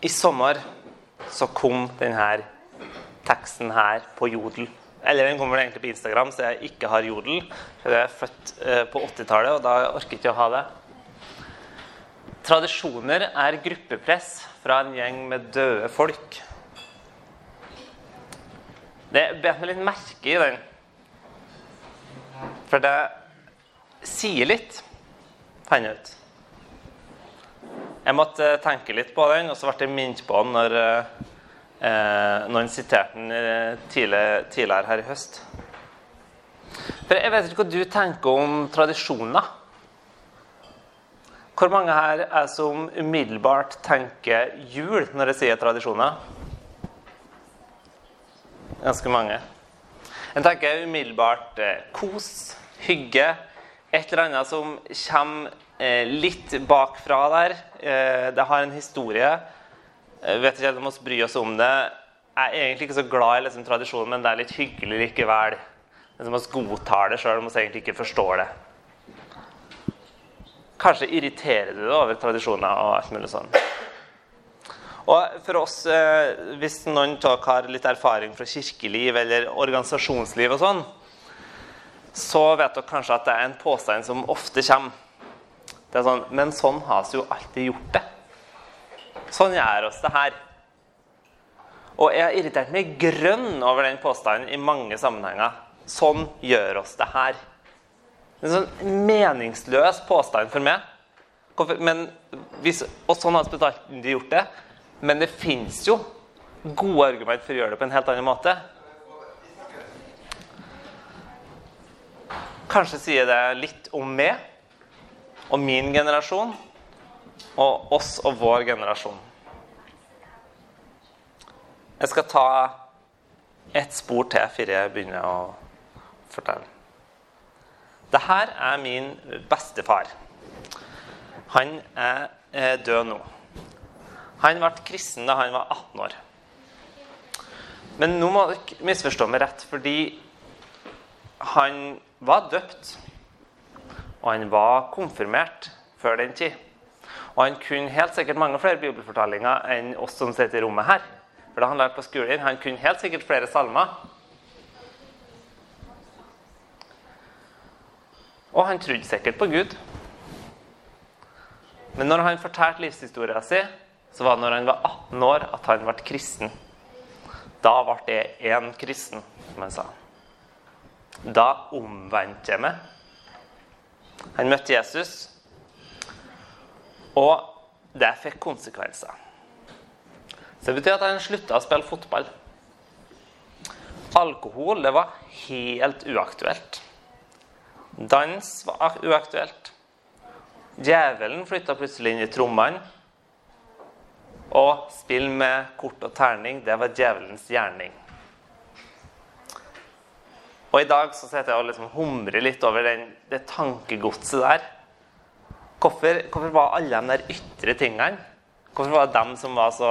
I sommer så kom denne teksten her på Jodel. Eller den kommer egentlig på Instagram, så jeg ikke har Jodel. Jeg er født eh, på 80-tallet, og da orker jeg ikke å ha det. Tradisjoner er gruppepress fra en gjeng med døde folk. Det bet meg litt merke i den. For det sier litt, fant jeg ut. Jeg måtte tenke litt på den, og så ble jeg minnet på den når eh, noen siterte den eh, tidlig, tidligere her i høst. For Jeg vet ikke hva du tenker om tradisjoner. Hvor mange her er som umiddelbart tenker jul når jeg sier tradisjoner? Ganske mange. En tenker umiddelbart eh, kos, hygge, et eller annet som kommer eh, litt bakfra der. Eh, det har en historie. Jeg vet ikke om vi bryr oss om det. Jeg er egentlig ikke så glad i liksom, tradisjonen, men det er litt hyggelig likevel. Vi godtar det sjøl om vi egentlig ikke forstår det. Kanskje irriterer du deg over tradisjoner og alt mulig sånn. Og for oss, eh, Hvis noen av dere har litt erfaring fra kirkeliv eller organisasjonsliv, og sånn, så vet dere kanskje at det er en påstand som ofte kommer. Det er sånn Men sånn har vi jo alltid gjort det. Sånn gjør oss det her. Og jeg har irritert meg grønn over den påstanden i mange sammenhenger. Sånn gjør oss det her. Er en sånn meningsløs påstand for meg. Men hvis, og sånn har vi gjort det. Men det fins jo gode argument for å gjøre det på en helt annen måte. Kanskje sier det litt om meg og min generasjon og oss og vår generasjon. Jeg skal ta ett spor til før jeg begynner å fortelle. Det her er min bestefar. Han er død nå. Han ble kristen da han var 18 år. Men nå må dere misforstå meg rett, fordi han var døpt. Og han var konfirmert før den tid. Og han kunne helt sikkert mange flere bibelfortellinger enn oss som sitter i rommet her. For da han lærte på skolen, Han kunne helt sikkert flere salmer. Og han trodde sikkert på Gud. Men når han fortalte livshistorien sin, så var det når han var 18 år, at han ble kristen. Da ble jeg én kristen, som han sa. Da omvendte jeg meg. Han møtte Jesus, og det fikk konsekvenser. Så det betyr at han slutta å spille fotball. Alkohol det var helt uaktuelt. Dans var uaktuelt. Djevelen flytta plutselig inn i trommene. Og spill med kort og terning, det var djevelens gjerning. Og i dag så sitter jeg og liksom humrer litt over den, det tankegodset der. Hvorfor, hvorfor, var alle de der ytre tingene Hvorfor var det dem som var så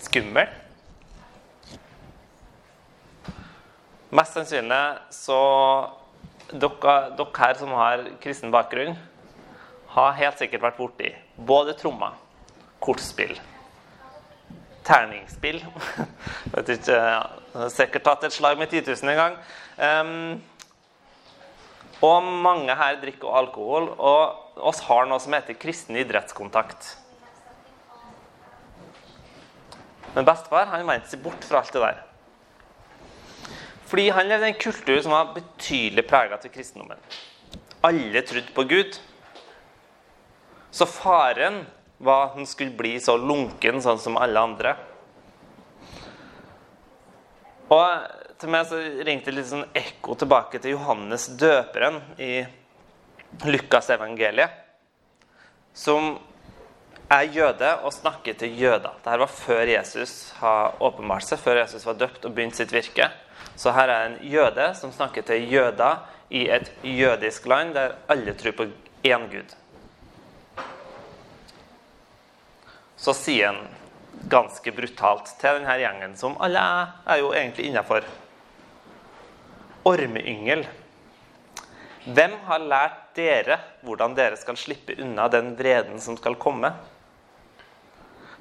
skumle? Mest sannsynlig så dere, dere her som har kristen bakgrunn, har helt sikkert vært borti både trommer, kortspill, terningsspill Vet ikke, har sikkert tatt et slag med 10 000 en gang. Um, og mange her drikker alkohol, og oss har noe som heter kristen idrettskontakt. Men bestefar han vendte seg bort fra alt det der. Fordi han levde i en kultur som var betydelig prega av kristendommen. Alle trodde på Gud. Så faren var han skulle bli så lunken sånn som alle andre. Og til meg så ringte litt sånn ekko tilbake til Johannes døperen i Lukasevangeliet, som er jøde og snakker til jøder. Dette var før Jesus har åpenbart seg, før Jesus var døpt og begynt sitt virke. Så her er en jøde som snakker til jøder i et jødisk land der alle tror på én Gud. Så sier han ganske brutalt til denne gjengen, som alle er jo egentlig innafor. Ormeyngel. Hvem har lært dere hvordan dere skal slippe unna den vreden som skal komme?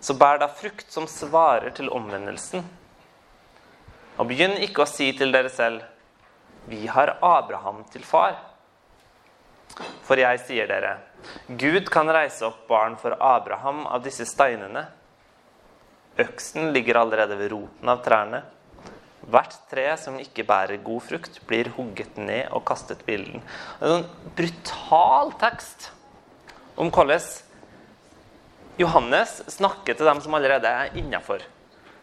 så bær da frukt som svarer til omvendelsen. Og begynn ikke å si til dere selv, vi har Abraham til far. For jeg sier dere, Gud kan reise opp barn for Abraham av disse steinene. Øksen ligger allerede ved roten av trærne. Hvert tre som ikke bærer god frukt, blir hugget ned og kastet på ilden. En sånn brutal tekst om hvordan Johannes snakker til dem som allerede er innafor.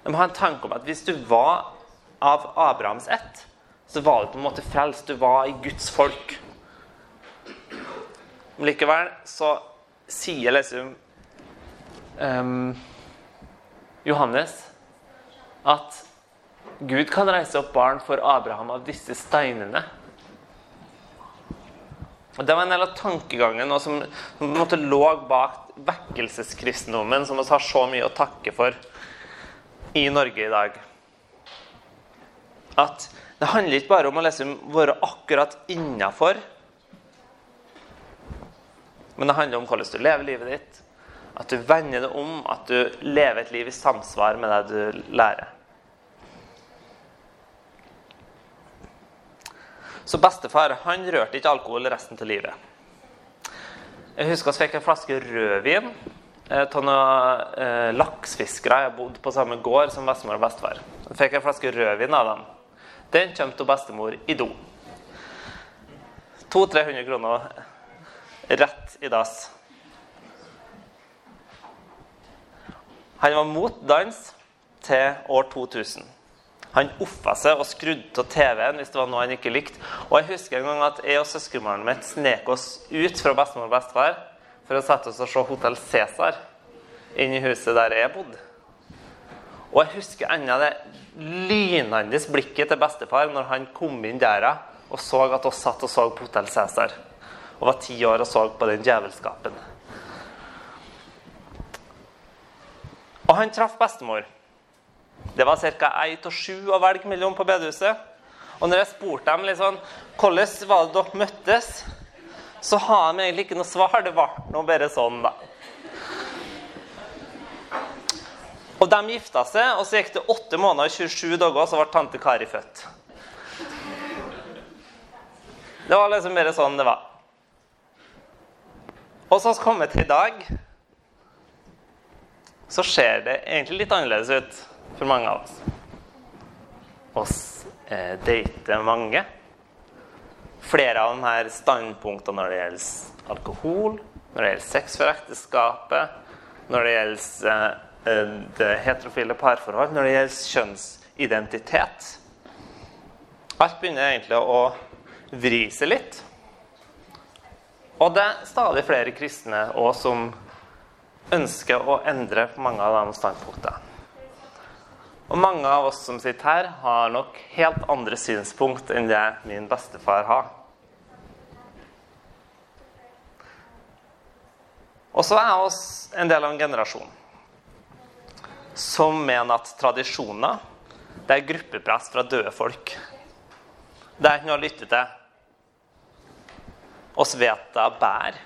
De har en tanke om at hvis du var av Abrahams ett, så var du på en måte frelst. Du var i Guds folk. Men likevel så sier liksom um, Johannes at Gud kan reise opp barn for Abraham av disse steinene. Og Det var en del av tankegangen som, som lå bak vekkelseskristendommen, som vi har så mye å takke for i Norge i dag. At det handler ikke bare om å liksom være akkurat innafor, men det handler om hvordan du lever livet ditt. At du vender det om, at du lever et liv i samsvar med det du lærer. Så bestefar han rørte ikke alkohol resten av livet. Jeg husker vi fikk en flaske rødvin eh, av noen eh, laksfiskere Jeg bodde på samme gård som bestemor og bestefar. Jeg fikk en flaske rødvin av dem. Den kom til bestemor i do. 200-300 kroner rett i dass. Han var mot dans til år 2000. Han offa seg og skrudde av TV-en hvis det var noe han ikke likte. Og jeg husker en gang at jeg og søskenbarnet mitt snek oss ut fra bestemor og bestefar for å sette oss og se Hotell Cæsar inn i huset der jeg bodde. Og jeg husker ennå det lynende blikket til bestefar når han kom inn døra og så at oss satt og så på Hotell Cæsar. Og var ti år og så på den djevelskapen. Og han traff bestemor. Det var ca. ett av sju å velge mellom på bedehuset. Og når jeg spurte dem liksom, hvordan var det dere møttes, så har de egentlig ikke noe svar. Det ble noe bare sånn, da. Og de gifta seg, og så gikk det åtte måneder og 27 dager, og så ble tante Kari født. Det var liksom bare sånn det var. Og har vi kommet til i dag. Så ser det egentlig litt annerledes ut for mange av oss. Oss eh, dater mange. Flere av de her standpunktene når det gjelder alkohol, når det gjelder sex før ekteskapet, når det gjelder eh, det heterofile parforhold, når det gjelder kjønnsidentitet Alt begynner egentlig å vri seg litt. Og det er stadig flere kristne også som ønsker å endre på mange av de standpunktene. Og mange av oss som sitter her, har nok helt andre synspunkt enn det min bestefar har. Og så er oss en del av en generasjon som mener at tradisjoner det er gruppepress fra døde folk. Det er ikke noe å lytte til. Oss vet det bærer.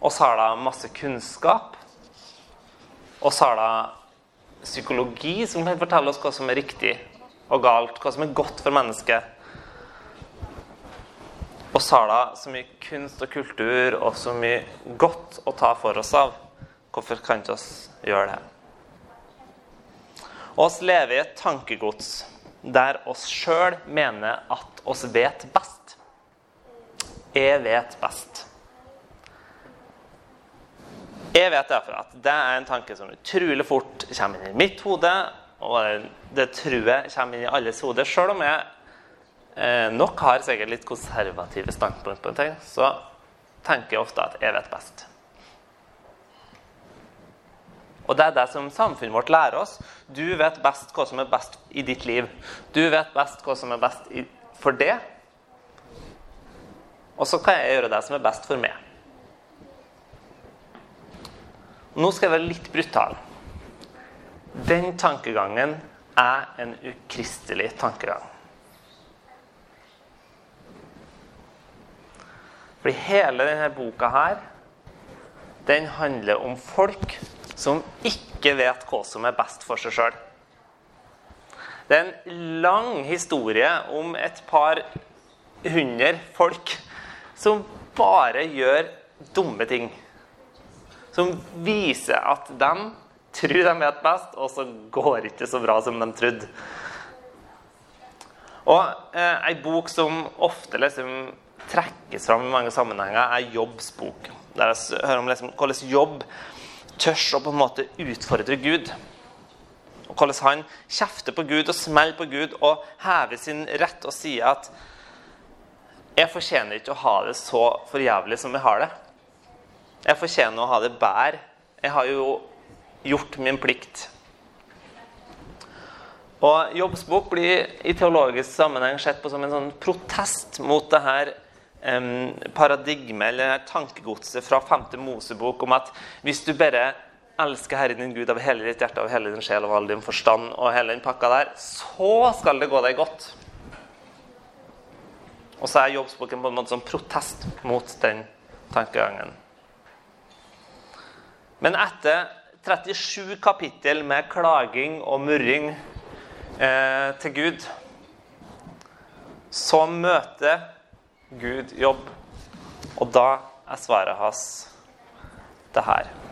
Oss har da masse kunnskap. Oss har da psykologi som kan fortelle oss hva som er riktig og galt, hva som er godt for mennesket. Og så har da så mye kunst og kultur og så mye godt å ta for oss av. Hvorfor kan ikke oss gjøre det? Og oss lever i et tankegods der oss sjøl mener at oss vet best. Jeg vet best. Jeg vet derfor at det er en tanke som utrolig fort kommer inn i mitt hode, og det tror jeg kommer inn i alles hode. Sjøl om jeg eh, nok har sikkert litt konservative standpunkt på en ting, så tenker jeg ofte at jeg vet best. Og det er det som samfunnet vårt lærer oss. Du vet best hva som er best i ditt liv. Du vet best hva som er best for det. Og så kan jeg gjøre det som er best for meg. Nå skal jeg være litt brutal. Den tankegangen er en ukristelig tankegang. Fordi hele denne boka her den handler om folk som ikke vet hva som er best for seg sjøl. Det er en lang historie om et par hundre folk som bare gjør dumme ting. Som viser at de tror de vet best, og så går det ikke så bra som de trodde. Og eh, Ei bok som ofte liksom trekkes fram i mange sammenhenger, er Jobbs bok. Der jeg hører om liksom, hvordan Jobb tør å på en måte utfordre Gud. Og Hvordan han kjefter på Gud og smeller på Gud og hever sin rett og sier at jeg fortjener ikke å ha det så for jævlig som jeg har det. Jeg fortjener å ha det bedre. Jeg har jo gjort min plikt. Og Jobbs bok blir i teologisk sammenheng sett på som en sånn protest mot det her um, paradigmet eller tankegodset fra 5. Mosebok om at hvis du bare elsker Herren din Gud av hele ditt hjerte, av hele din sjel, av all din forstand og hele den pakka der, så skal det gå deg godt. Og så er jobbsboken på en måte som protest mot den tankegangen. Men etter 37 kapittel med klaging og murring eh, til Gud, så møter Gud jobb. Og da er svaret hans det her.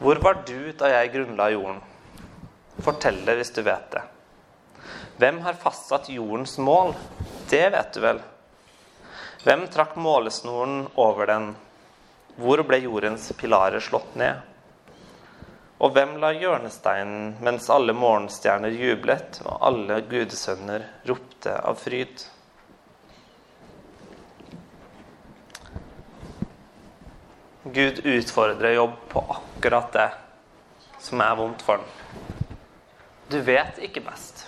Hvor var du da jeg grunnla jorden? Fortell det hvis du vet det. Hvem har fastsatt jordens mål? Det vet du vel. Hvem trakk målesnoren over den? Hvor ble jordens pilarer slått ned? Og hvem la hjørnesteinen mens alle morgenstjerner jublet og alle gudesønner ropte av fryd? Gud utfordrer jobb på akkurat det som er vondt for ham. Du vet ikke best.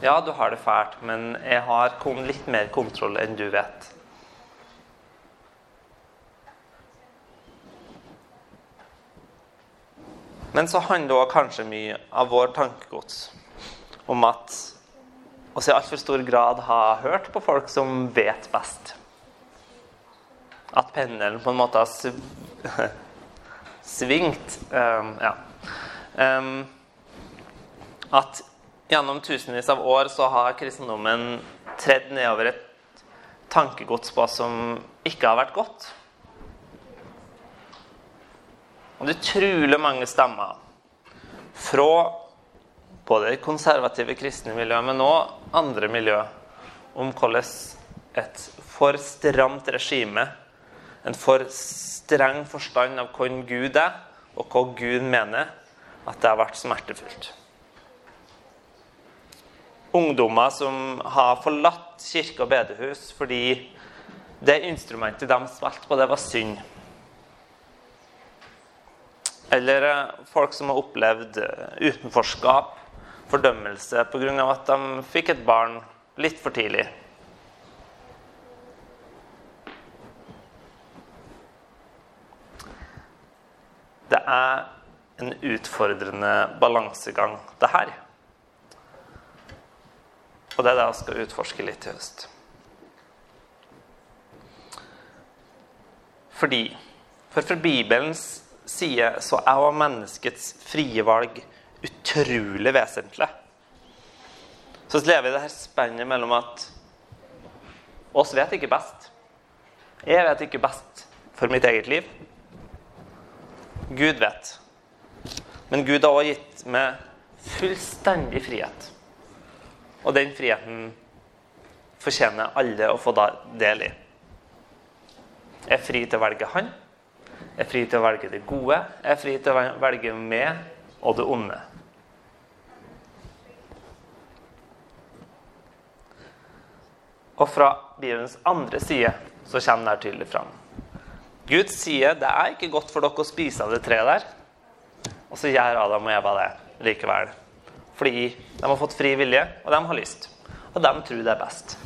Ja, du har det fælt, men jeg har litt mer kontroll enn du vet. Men så handler også kanskje mye av vår tankegods om at oss i altfor stor grad har hørt på folk som vet best at pendelen på en måte har svingt. Um, ja. Um, at gjennom tusenvis av år så har kristendommen tredd nedover et tankegods på som ikke har vært godt. Og det er utrolig mange stemmer fra både det konservative kristne miljøet, men òg andre miljø, om hvordan et for stramt regime en for streng forstand av hvem Gud er, og hva Gud mener, at det har vært smertefullt. Ungdommer som har forlatt kirke og bedehus fordi det instrumentet de spilte på, det var synd. Eller eh, folk som har opplevd eh, utenforskap, fordømmelse pga. at de fikk et barn litt for tidlig. Er en utfordrende balansegang, det her. Og det er det jeg skal utforske litt i høst. Fordi For fra Bibelens side så er jo menneskets frie valg utrolig vesentlig. Så lever vi i det her spennet mellom at oss vet ikke best. Jeg vet ikke best for mitt eget liv. Gud vet. Men Gud har også gitt meg fullstendig frihet. Og den friheten fortjener alle å få del i. Jeg er fri til å velge Han. Jeg er fri til å velge det gode. Jeg er fri til å velge meg og det onde. Og fra Bibelens andre side så kommer det tydelig fram. Gud sier det er ikke godt for dere å spise av det treet der. Og så gjør Adam og Eva det likevel. Fordi de har fått fri vilje, og de har lyst. Og de tror det er best.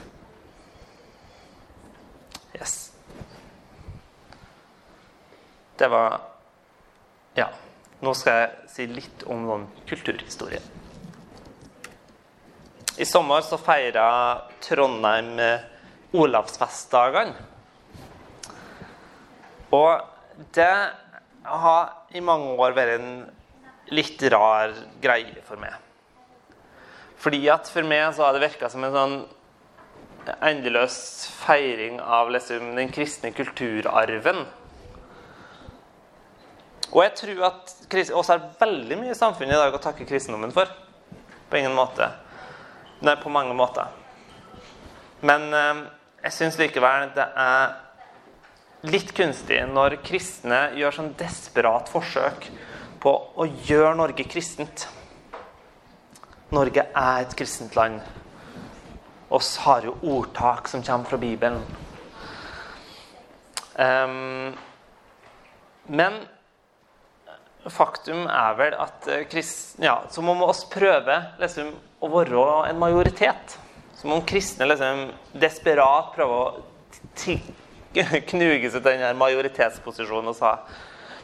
Yes. Det var Ja. Nå skal jeg si litt om noen kulturhistorie. I sommer så feira Trondheim Olavsfestdagene. Og det har i mange år vært en litt rar greie for meg. Fordi at for meg så har det virka som en sånn endeløs feiring av liksom, den kristne kulturarven. Og jeg tror at oss har veldig mye i samfunnet i dag å takke kristendommen for. På ingen måte. Nei, på mange måter. Men eh, jeg syns likevel det er litt kunstig når kristne gjør sånn desperat forsøk på å gjøre Norge kristent. Norge er et kristent land. Oss har jo ordtak som kommer fra Bibelen. Um, men faktum er vel at eh, kristne ja, må vi oss prøve liksom, å være en majoritet. Som om kristne liksom, desperat prøver å knuge seg til den majoritetsposisjonen vi har.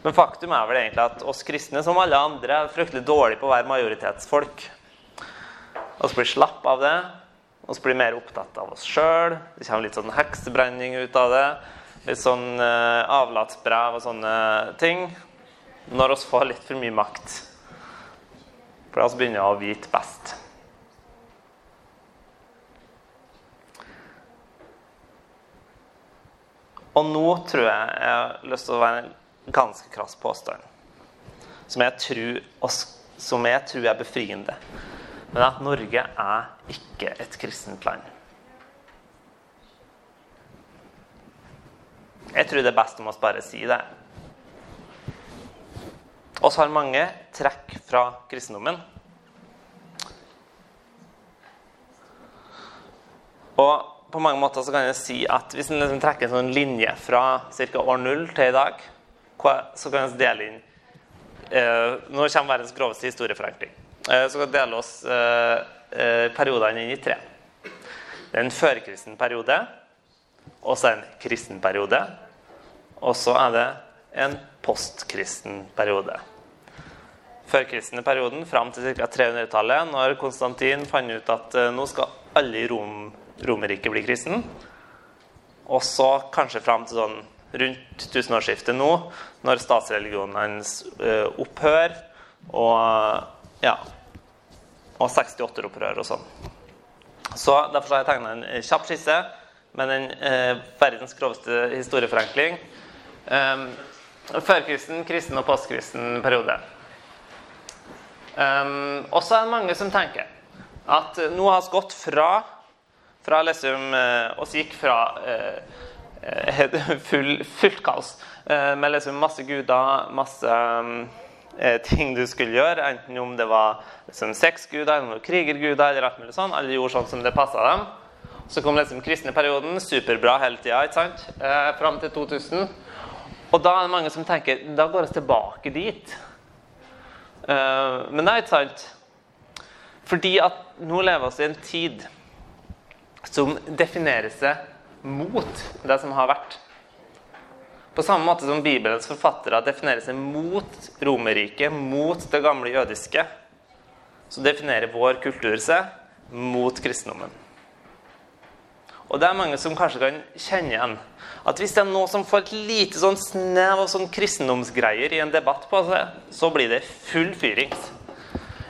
Men faktum er vel egentlig at oss kristne, som alle andre, er fryktelig dårlige på å være majoritetsfolk. Vi blir slapp av det. Vi blir mer opptatt av oss sjøl. Det kommer litt sånn heksebrenning ut av det. Litt sånn uh, avlatsbrev og sånne ting. Når vi får litt for mye makt. For vi begynner å vite best. Og nå tror jeg jeg har lyst til å være en ganske krass påstand. Som jeg tror, som jeg tror er befriende. Men at Norge er ikke et kristent land. Jeg tror det er best om oss bare sier det. Vi har mange trekk fra kristendommen. Og på mange måter så kan jeg si at hvis en liksom trekker en sånn linje fra ca. år null til i dag, så kan vi dele inn eh, Nå kommer verdens groveste historieforenkling. Eh, så kan vi dele oss eh, eh, periodene inn i tre. Det er en førkristen periode, og så en kristen periode. Og så er det en postkristen periode. Førkristne perioden fram til ca. 300-tallet, når Konstantin fant ut at eh, nå skal alle i Rom Romerriket blir kristen. Og så kanskje fram til sånn rundt tusenårsskiftet nå, når statsreligionen hans uh, opphør og ja, og 68-opprør og sånn. Så Derfor har jeg tegna en kjapp skisse med den eh, verdens groveste historieforenkling. Um, Førkristen, kristen og postkristen periode. Um, og så er det mange som tenker at nå har vi gått fra fra liksom eh, oss gikk fra eh, eh, full, fullt kaos med liksom masse guder, masse ting du skulle gjøre, enten om det var liksom sexguder, eller krigerguder eller alt mulig sånn. Alle gjorde sånn som det passa dem. Så kom liksom kristne perioden, superbra hele tida, ikke sant? Eh, fram til 2000. Og da er det mange som tenker da går vi tilbake dit. Eh, men det er ikke sant. Fordi at nå lever vi i en tid som definerer seg mot det som har vært. På samme måte som Bibelens forfattere definerer seg mot Romerriket, mot det gamle jødiske, så definerer vår kultur seg mot kristendommen. Og det er mange som kanskje kan kjenne igjen at hvis det er noe som får et lite sånn snev av sånn kristendomsgreier i en debatt på seg, så blir det full fyrings.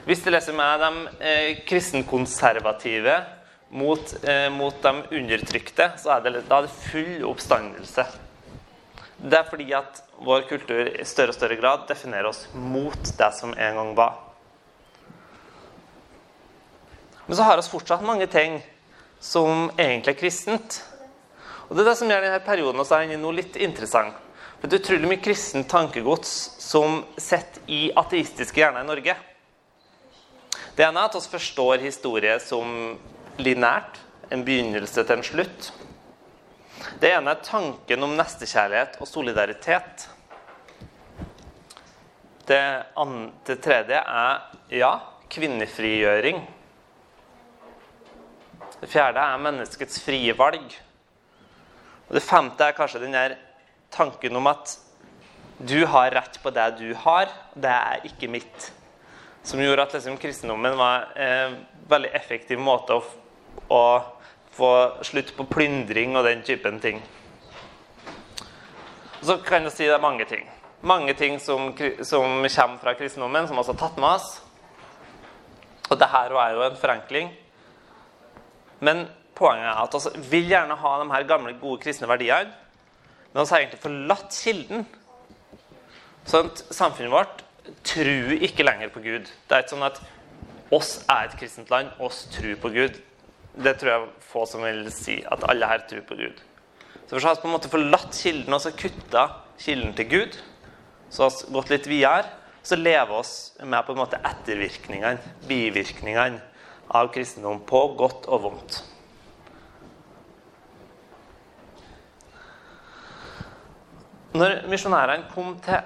Hvis det liksom er de eh, kristenkonservative mot, eh, mot de undertrykte, så er det, da er det full oppstandelse. Det er fordi at vår kultur i større og større grad definerer oss mot det som en gang var. Men så har vi fortsatt mange ting som egentlig er kristent. Og Det er det som gjør denne perioden også er noe litt interessant. For Det er utrolig mye kristent tankegods som sitter i ateistiske hjerner i Norge. Det ene er at vi forstår historie som linært, en begynnelse til en slutt. Det ene er tanken om nestekjærlighet og solidaritet. Det, det tredje er ja, kvinnefrigjøring. Det fjerde er menneskets frie valg. Og Det femte er kanskje den der tanken om at du har rett på det du har, det er ikke mitt. som gjorde at liksom, kristendommen var en veldig effektiv måte å, å få slutt på plyndring og den typen ting. Så kan jeg si det er mange ting. Mange ting som, som kommer fra kristendommen, som også har tatt med oss. Og det her er jo en forenkling. Men poenget er at vi vil gjerne ha de her gamle, gode kristne verdiene. Men vi har egentlig forlatt kilden. Sånn at samfunnet vårt tror ikke lenger på Gud. Det er ikke sånn at oss er et kristent land, oss tror på Gud. Det tror jeg få som vil si at alle her tror på Gud. Så vi har på en måte forlatt kilden og så kutta kilden til Gud. Så har vi gått litt videre. Så lever oss med på en måte ettervirkningene, bivirkningene av kristendom på godt og vondt. Når misjonærene kom til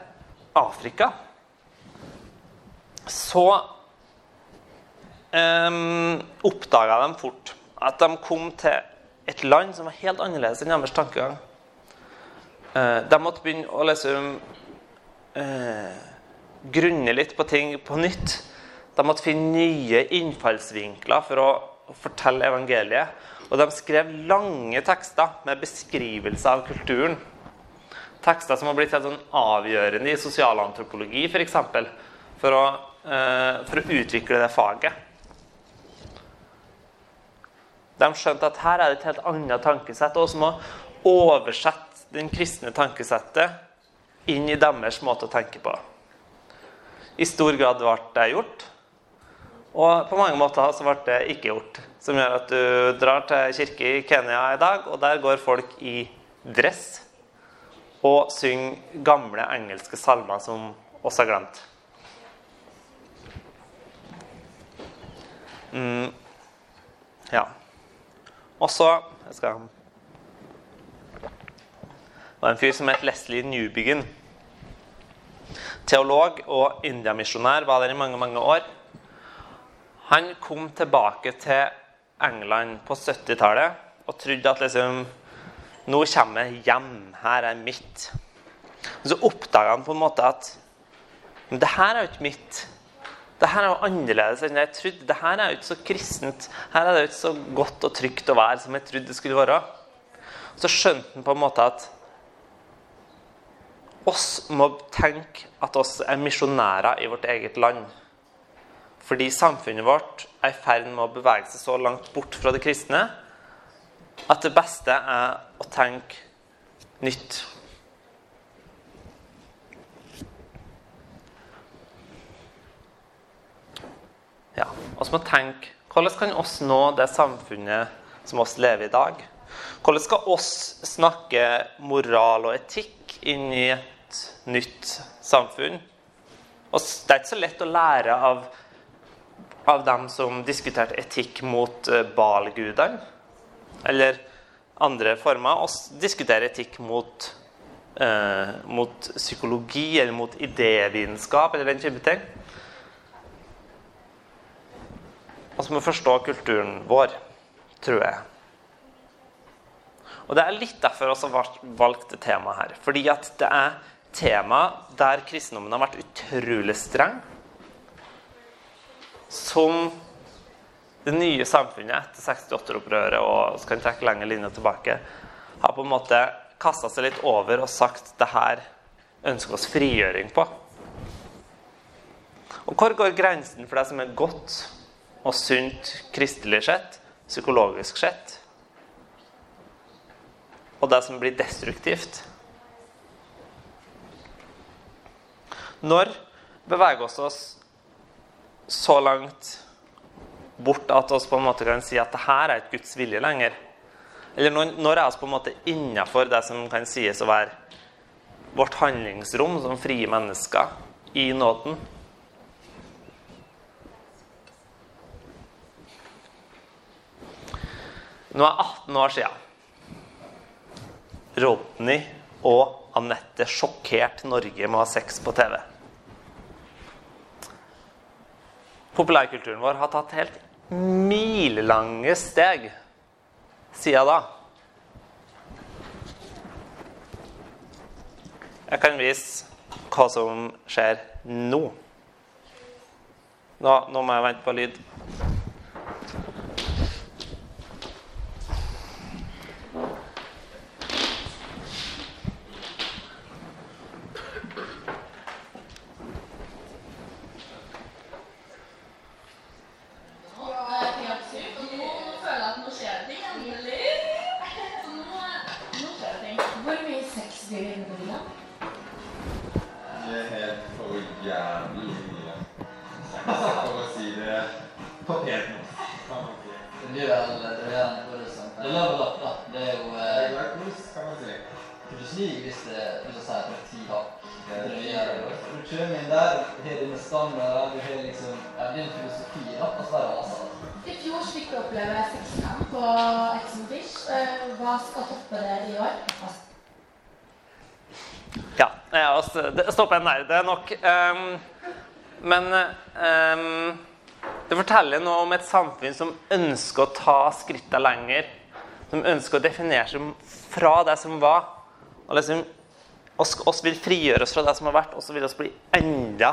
Afrika, så um, oppdaga de fort at de kom til et land som var helt annerledes enn deres tankegang. Eh, de måtte begynne å liksom eh, grunne litt på ting på nytt. De måtte finne nye innfallsvinkler for å fortelle evangeliet. Og de skrev lange tekster med beskrivelse av kulturen. Tekster som har blitt helt sånn avgjørende i sosialantropologi, f.eks. For, for, å, eh, for å utvikle det faget. De skjønte at her er det et helt annet tankesett, og som å oversette den kristne tankesettet inn i deres måte å tenke på. I stor grad ble det gjort, og på mange måter så ble det ikke gjort. Som gjør at du drar til kirke i Kenya i dag, og der går folk i dress og synger gamle engelske salmer som oss har glemt. Mm. Ja. Og så jeg skal, Det var en fyr som het Leslie Newbiggen. Teolog og indiamisjonær var der i mange, mange år. Han kom tilbake til England på 70-tallet og trodde at liksom Nå kommer jeg hjem. Her er mitt. Og så oppdaga han på en måte at Men det her er jo ikke mitt. Det her er jo annerledes enn jeg trodde. Det her er jo ikke så kristent. Her er det jo ikke så godt og trygt å være som jeg trodde det skulle være. Så skjønte han på en måte at oss må tenke at oss er misjonærer i vårt eget land. Fordi samfunnet vårt er i ferd med å bevege seg så langt bort fra det kristne at det beste er å tenke nytt. Ja, oss må tenke hvordan kan oss nå det samfunnet som oss lever i dag? Hvordan skal oss snakke moral og etikk inn i et nytt samfunn? Og det er ikke så lett å lære av, av dem som diskuterte etikk mot uh, balgudene. Eller andre former. Vi diskuterer etikk mot, eh, mot psykologi eller mot idévitenskap eller den type ting. Og så må forstå kulturen vår, tror jeg. Og Det er litt derfor vi har valgt det temaet her. Fordi at det er tema der kristendommen har vært utrolig streng. Som det nye samfunnet etter 68-opprøret og skal trekke lenger linja tilbake, har på en måte kasta seg litt over og sagt det her ønsker oss frigjøring på. Og hvor går grensen for det som er godt og sunt kristelig sett, psykologisk sett. Og det som blir destruktivt. Når beveger vi oss så langt bort at vi på en måte kan si at det her er et Guds vilje lenger? Eller når, når er vi på en måte innafor det som kan sies å være vårt handlingsrom som frie mennesker i nåden? Nå er 18 år siden. Rodney og Anette sjokkerte Norge med å ha sex på TV. Populærkulturen vår har tatt helt milelange steg siden da. Jeg kan vise hva som skjer nå. Nå, nå må jeg vente på lyd. Det up, da. Det er jo Det eh, er kos, kan man si. ikke slik hvis det hvis jeg sier ti hakk. Det er drøyere. Du kommer inn der, har dine standarder, du har liksom ja, din filosofi, da, og så er det altså. I fjor fikk du oppleve sexkamp på Ex Fish. Eh, Hva skal toppe det i år? Ja, ja altså, det- stopp en der. Det er nok. Um, men um, det forteller noe om et samfunn som ønsker å ta skrittene lenger. Som ønsker å definere seg fra det som var. Og liksom, oss, oss vil frigjøre oss fra det som har vært, og så vil oss bli enda,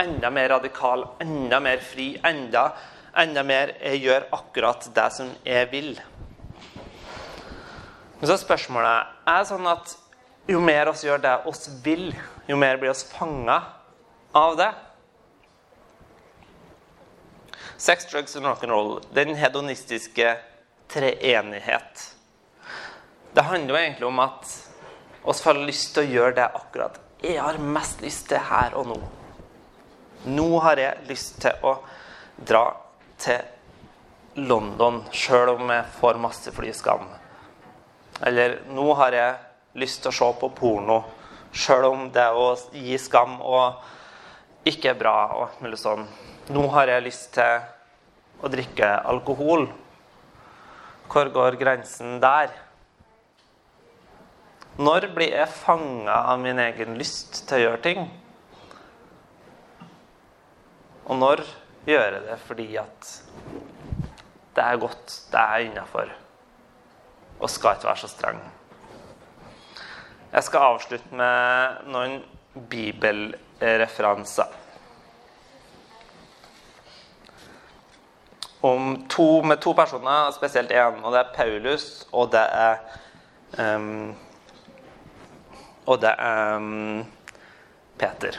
enda mer radikal, enda mer fri, enda, enda mer jeg gjør akkurat det som jeg vil. Men så er spørsmålet er sånn at jo mer oss gjør det oss vil, jo mer blir oss fanga av det. Sex, drugs and rock'n'roll, den hedonistiske treenighet. Det handler jo egentlig om at oss får lyst til å gjøre det akkurat jeg har mest lyst til her og nå. Nå har jeg lyst til å dra til London, sjøl om jeg får masse flyskam. Eller nå har jeg lyst til å se på porno, sjøl om det å gi skam og ikke er bra. og alt sånn. Nå har jeg lyst til å drikke alkohol. Hvor går grensen der? Når blir jeg fanga av min egen lyst til å gjøre ting? Og når gjør jeg det fordi at det er godt, det er innafor, og skal ikke være så streng? Jeg skal avslutte med noen bibelreferanser. Om to, med to personer, spesielt én. Og det er Paulus, og det er um, Og det er um, Peter.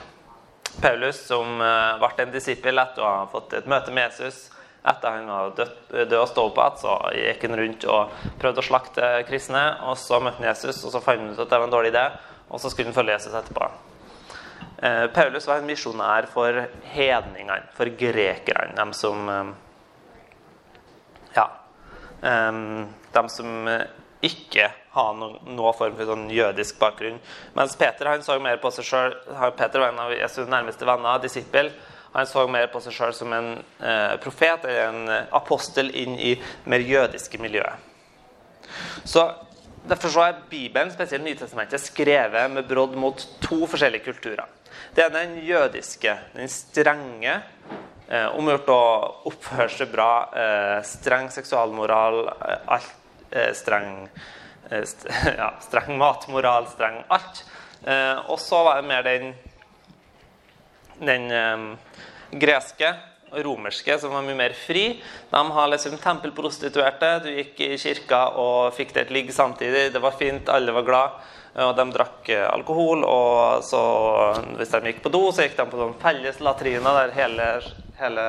Paulus, som uh, ble en disippel etter å ha fått et møte med Jesus etter han var død, død og stå opp igjen, så gikk han rundt og prøvde å slakte kristne. og Så møtte han Jesus, og så fant han ut at det var en dårlig idé, og så skulle han følge Jesus etterpå. Eh, Paulus var en misjonær for hedningene, for grekerne, dem som eh, Ja. Um, de som ikke har noen, noen form for sånn jødisk bakgrunn. Mens Peter han så mer på seg sjøl Peter var en av Jesu nærmeste venner, disippel. Han så mer på seg sjøl som en eh, profet eller en apostel inn i mer jødiske miljøet. Så Derfor så er Bibelen, spesielt Nytestamentet, skrevet med brodd mot to forskjellige kulturer. Det er den jødiske, den strenge, eh, omgjort å oppføre seg bra, eh, streng seksualmoral, eh, alt, eh, streng, eh, st ja, streng matmoral, streng alt. Eh, og så var det mer den den greske og romerske, som var mye mer fri. De har liksom tempelprostituerte. Du gikk i kirka og fikk deg et ligg samtidig. Det var fint, alle var glad. Og de drakk eh, alkohol. Og så, hvis de gikk på do, så gikk de på sånn felles latriner der hele, hele,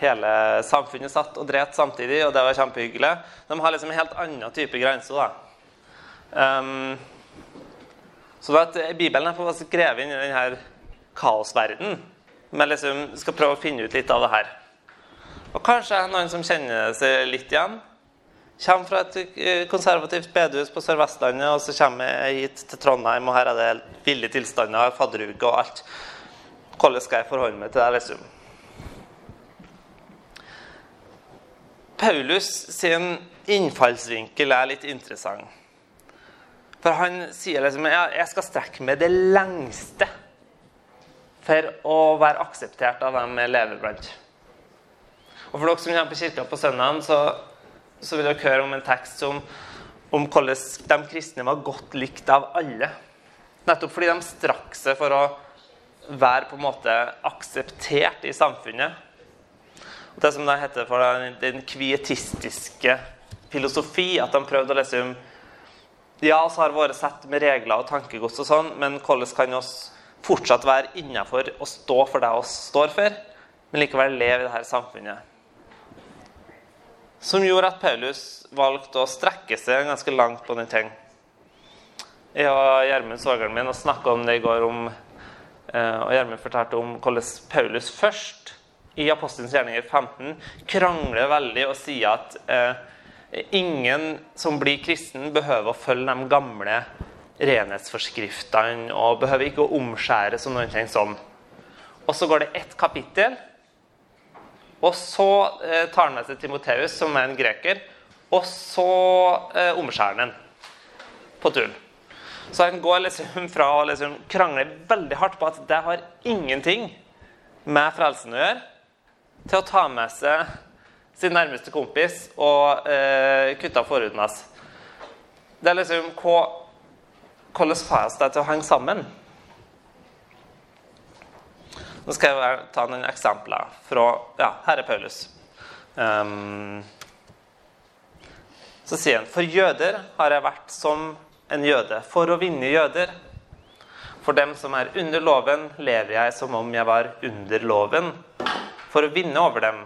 hele samfunnet satt og dret samtidig, og det var kjempehyggelig. De har liksom en helt annen type grenser. da. Um, så at Bibelen er skrevet inn i denne kaosverdenen. Men liksom skal prøve å finne ut litt av det her. Og kanskje noen som kjenner seg litt igjen. Kommer fra et eh, konservativt bedehus på Sør-Vestlandet, og så kommer jeg hit til Trondheim, og her er det ville tilstander, fadderuke og alt. Hvordan skal jeg forholde meg til det? liksom? Paulus sin innfallsvinkel er litt interessant. For han sier liksom ja, jeg skal strekke meg det lengste for å være akseptert av dem jeg lever blant. Og For dere som kommer på kirka på søndagen, så, så vil dere høre om en tekst som, om hvordan de kristne var godt likt av alle. Nettopp fordi de strakk seg for å være på en måte akseptert i samfunnet. Det som da heter for den, den kvietistiske filosofi, at de prøvde å lese om Ja, så har våre sett med regler og tankegods og sånn, men hvordan kan oss fortsatt være innafor og stå for det vi står for, men likevel leve i dette samfunnet? Som gjorde at Paulus valgte å strekke seg ganske langt på den ting. Jeg og Gjermund svogeren min og snakka om det i går, om, eh, og Gjermund fortalte om hvordan Paulus først i Apostelens gjerninger 15 krangler veldig og sier at eh, ingen som blir kristen, behøver å følge de gamle renhetsforskriftene og behøver ikke å omskjære som noen ting sånn. Og så går det ett kapittel, og så eh, tar han med seg Timoteus, som er en greker, og så eh, omskjærer han på turen. Så han går liksom fra å liksom krangle veldig hardt på at det har ingenting med frelsen å gjøre, til å ta med seg sin nærmeste kompis og eh, av forhuden hans. Det er liksom hva, Hvordan får jeg det til å henge sammen? Nå skal jeg ta noen eksempler fra Ja, her er Paulus. Um, så sier han For jøder har jeg vært som en jøde, for å vinne jøder. For dem som er under loven, lever jeg som om jeg var under loven. For å vinne over dem.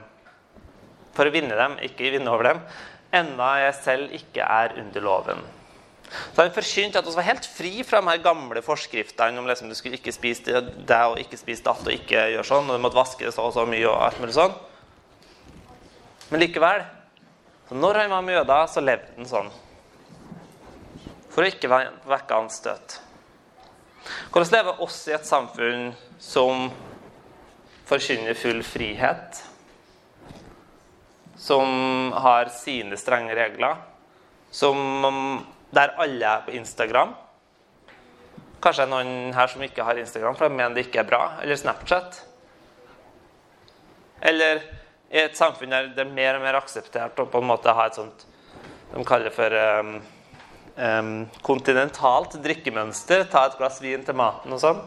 For å vinne dem, ikke vinne over dem, enda jeg selv ikke er under loven. Så han forkynte at vi var helt fri fra de her gamle forskriftene om liksom du skulle ikke spise det og ikke spise datt og ikke gjøre sånn, og du måtte vaske det så og så mye og alt mulig sånn. Men likevel, så når han var med jøder, så levde han sånn. For å ikke vekke anstøt. Hvordan lever oss i et samfunn som forkynner full frihet? Som har sine strenge regler? Som der alle er på Instagram. Kanskje det er noen her som ikke har Instagram, for de mener det ikke er bra. Eller Snapchat. Eller i et samfunn der det er mer og mer akseptert å på en måte ha et sånt de kaller for um, um, kontinentalt drikkemønster. Ta et glass vin til maten og sånn.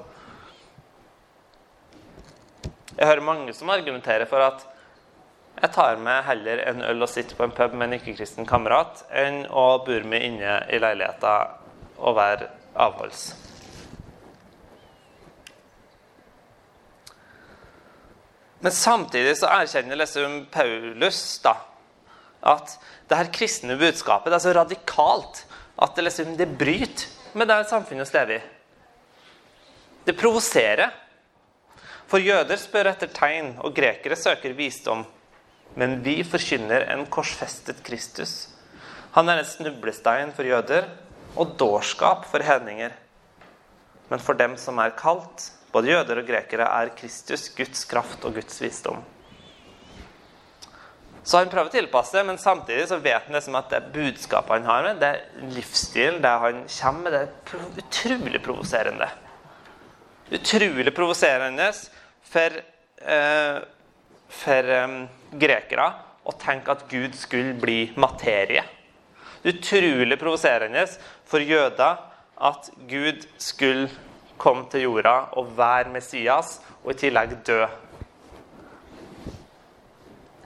Jeg hører mange som argumenterer for at jeg tar med heller en øl og sitter på en pub med en ikke-kristen kamerat enn å bure meg inne i leiligheta og være avholds. Men samtidig så erkjenner liksom Paulus da, at det her kristne budskapet det er så radikalt at det, liksom, det bryter med det samfunnet vi lever i. Det provoserer. For jøder spør etter tegn, og grekere søker visdom. Men vi forkynner en korsfestet Kristus. Han er en snublestein for jøder og dårskap for hedninger. Men for dem som er kalt, både jøder og grekere, er Kristus Guds kraft og Guds visdom. Så han prøver å tilpasse det, men samtidig så vet han liksom at det budskapet han har med, det er livsstilen det han kommer med, det er utrolig provoserende. Utrolig provoserende for, eh, for eh, grekere å tenke at Gud skulle bli materie. Utrolig provoserende for jøder at Gud skulle komme til jorda og være Messias, og i tillegg dø.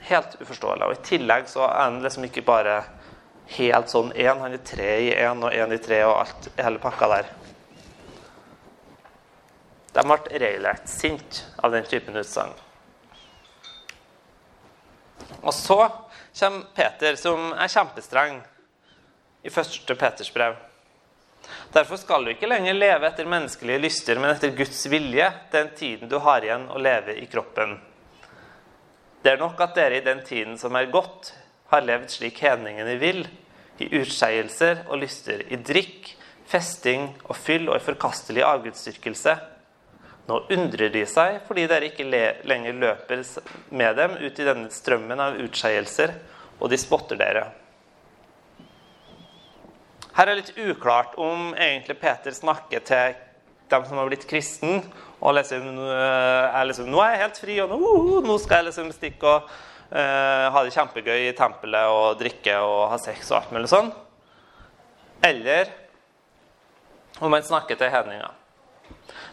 Helt uforståelig. Og i tillegg så er han liksom ikke bare helt sånn én, han er tre i én og én i tre og alt, hele pakka der. De ble regelrett sinte av den typen utsagn. Og så kommer Peter, som er kjempestreng i første Peters brev. Derfor skal du ikke lenger leve etter menneskelige lyster, men etter Guds vilje den tiden du har igjen å leve i kroppen. Det er nok at dere i den tiden som er gått, har levd slik hedningene vil, i utskeielser og lyster, i drikk, festing og fyll og i forkastelig avgudsdyrkelse nå undrer de seg fordi dere ikke lenger løper med dem ut i denne strømmen av utskeielser, og de spotter dere. Her er litt uklart om egentlig Peter snakker til dem som har blitt kristen, og liksom, er liksom Nå er jeg helt fri, og nå, nå skal jeg liksom stikke og uh, ha det kjempegøy i tempelet og drikke og ha sex og alt mulig sånn. Eller om han snakker til hedninger.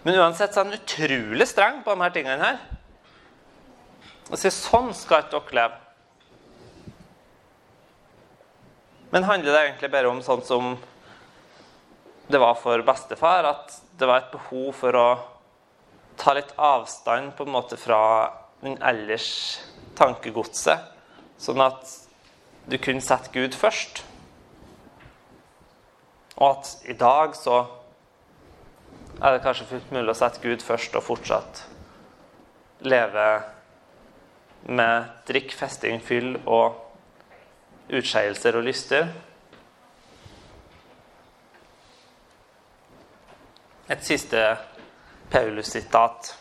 Men uansett så er han utrolig streng på de tingene her. Og sier sånn skal ikke dere leve. Men handler det egentlig bare om sånn som det var for bestefar, at det var et behov for å ta litt avstand på en måte fra den ellers tankegodset, sånn at du kunne sette Gud først. Og at i dag så er det kanskje fullt mulig å sette Gud først og fortsatt leve med drikk, festing, fyll og utskeielser og lyster. Et siste Paulus-sitat.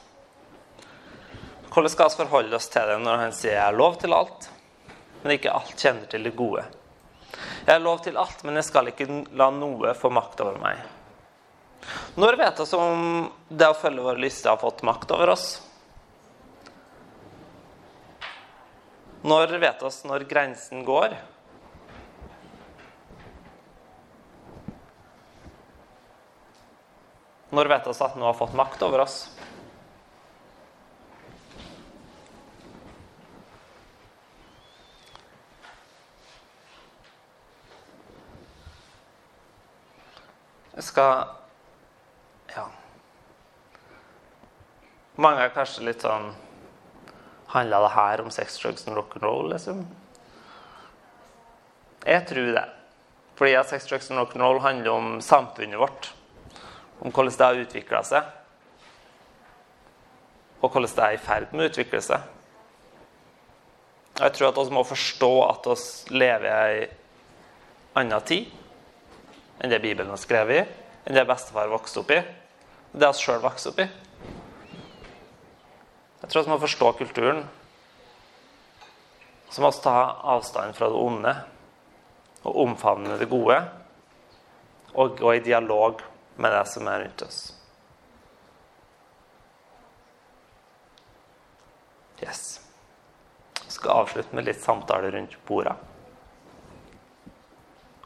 Hvordan skal vi forholde oss til det når han sier 'jeg har lov til alt', men ikke alt kjenner til det gode'? Jeg har lov til alt, men jeg skal ikke la noe få makt over meg. Når vet vi om det å følge våre lyster har fått makt over oss? Når vet vi når grensen går? Når vet vi at noe har fått makt over oss? Jeg skal Mange er kanskje litt sånn Handla det her om sex, drugs og rock'n'roll, liksom? Jeg tror det. Fordi at sex, drugs og rock'n'roll handler om samfunnet vårt. Om hvordan det har utvikla seg. Og hvordan det er i ferd med å utvikle seg. Jeg tror at vi må forstå at vi lever i ei anna tid enn det Bibelen har skrevet i, enn det bestefar vokste opp i, det vi sjøl vokste opp i. Jeg tror vi må forstå kulturen. Så må vi ta avstand fra det onde og omfavne det gode. Og gå i dialog med det som er rundt oss. Yes. Jeg skal avslutte med litt samtale rundt bordet.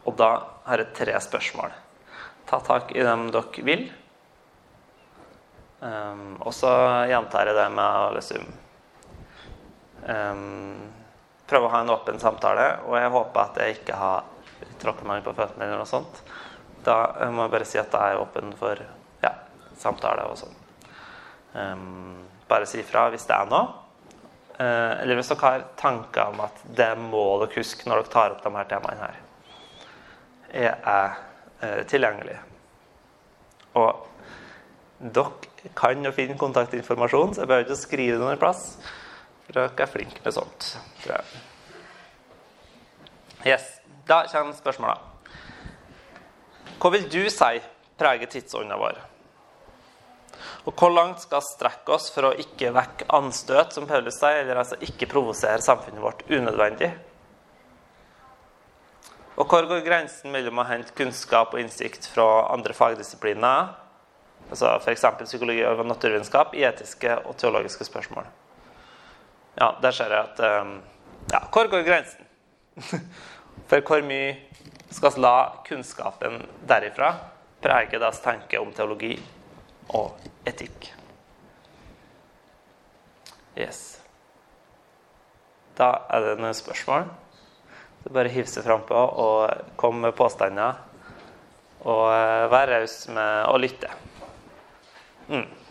Og da har jeg tre spørsmål. Ta tak i dem dere vil. Um, og så gjentar jeg det med å liksom um, Prøve å ha en åpen samtale, og jeg håper at jeg ikke har tråkket meg på føttene eller noe sånt. Da må jeg bare si at jeg er åpen for ja, samtale og sånn. Um, bare si ifra hvis det er noe. Uh, eller hvis dere har tanker om at det må dere huske når dere tar opp de her temaene her. Jeg er uh, tilgjengelig. Og dere kan jo finne kontaktinformasjon, så jeg behøver ikke å skrive det noen plass. For dere er flinke med sånt, tror jeg. Yes. Da kommer spørsmåla. Hva vil du si preger tidsånda vår? Og hvor langt skal vi strekke oss for å ikke vekke anstøt, som Paulus sier, eller altså ikke provosere samfunnet vårt unødvendig? Og hvor går grensen mellom å hente kunnskap og innsikt fra andre fagdisipliner, altså f.eks. psykologi og naturvitenskap, i etiske og teologiske spørsmål? Ja, der ser jeg at um, Ja, hvor går grensen? For hvor mye skal vi la kunnskapen derifra prege deres tanke om teologi og etikk? Yes. Da er det noen spørsmål. Så bare hiv seg frampå og kom med påstander. Og vær raus med å lytte. Mm.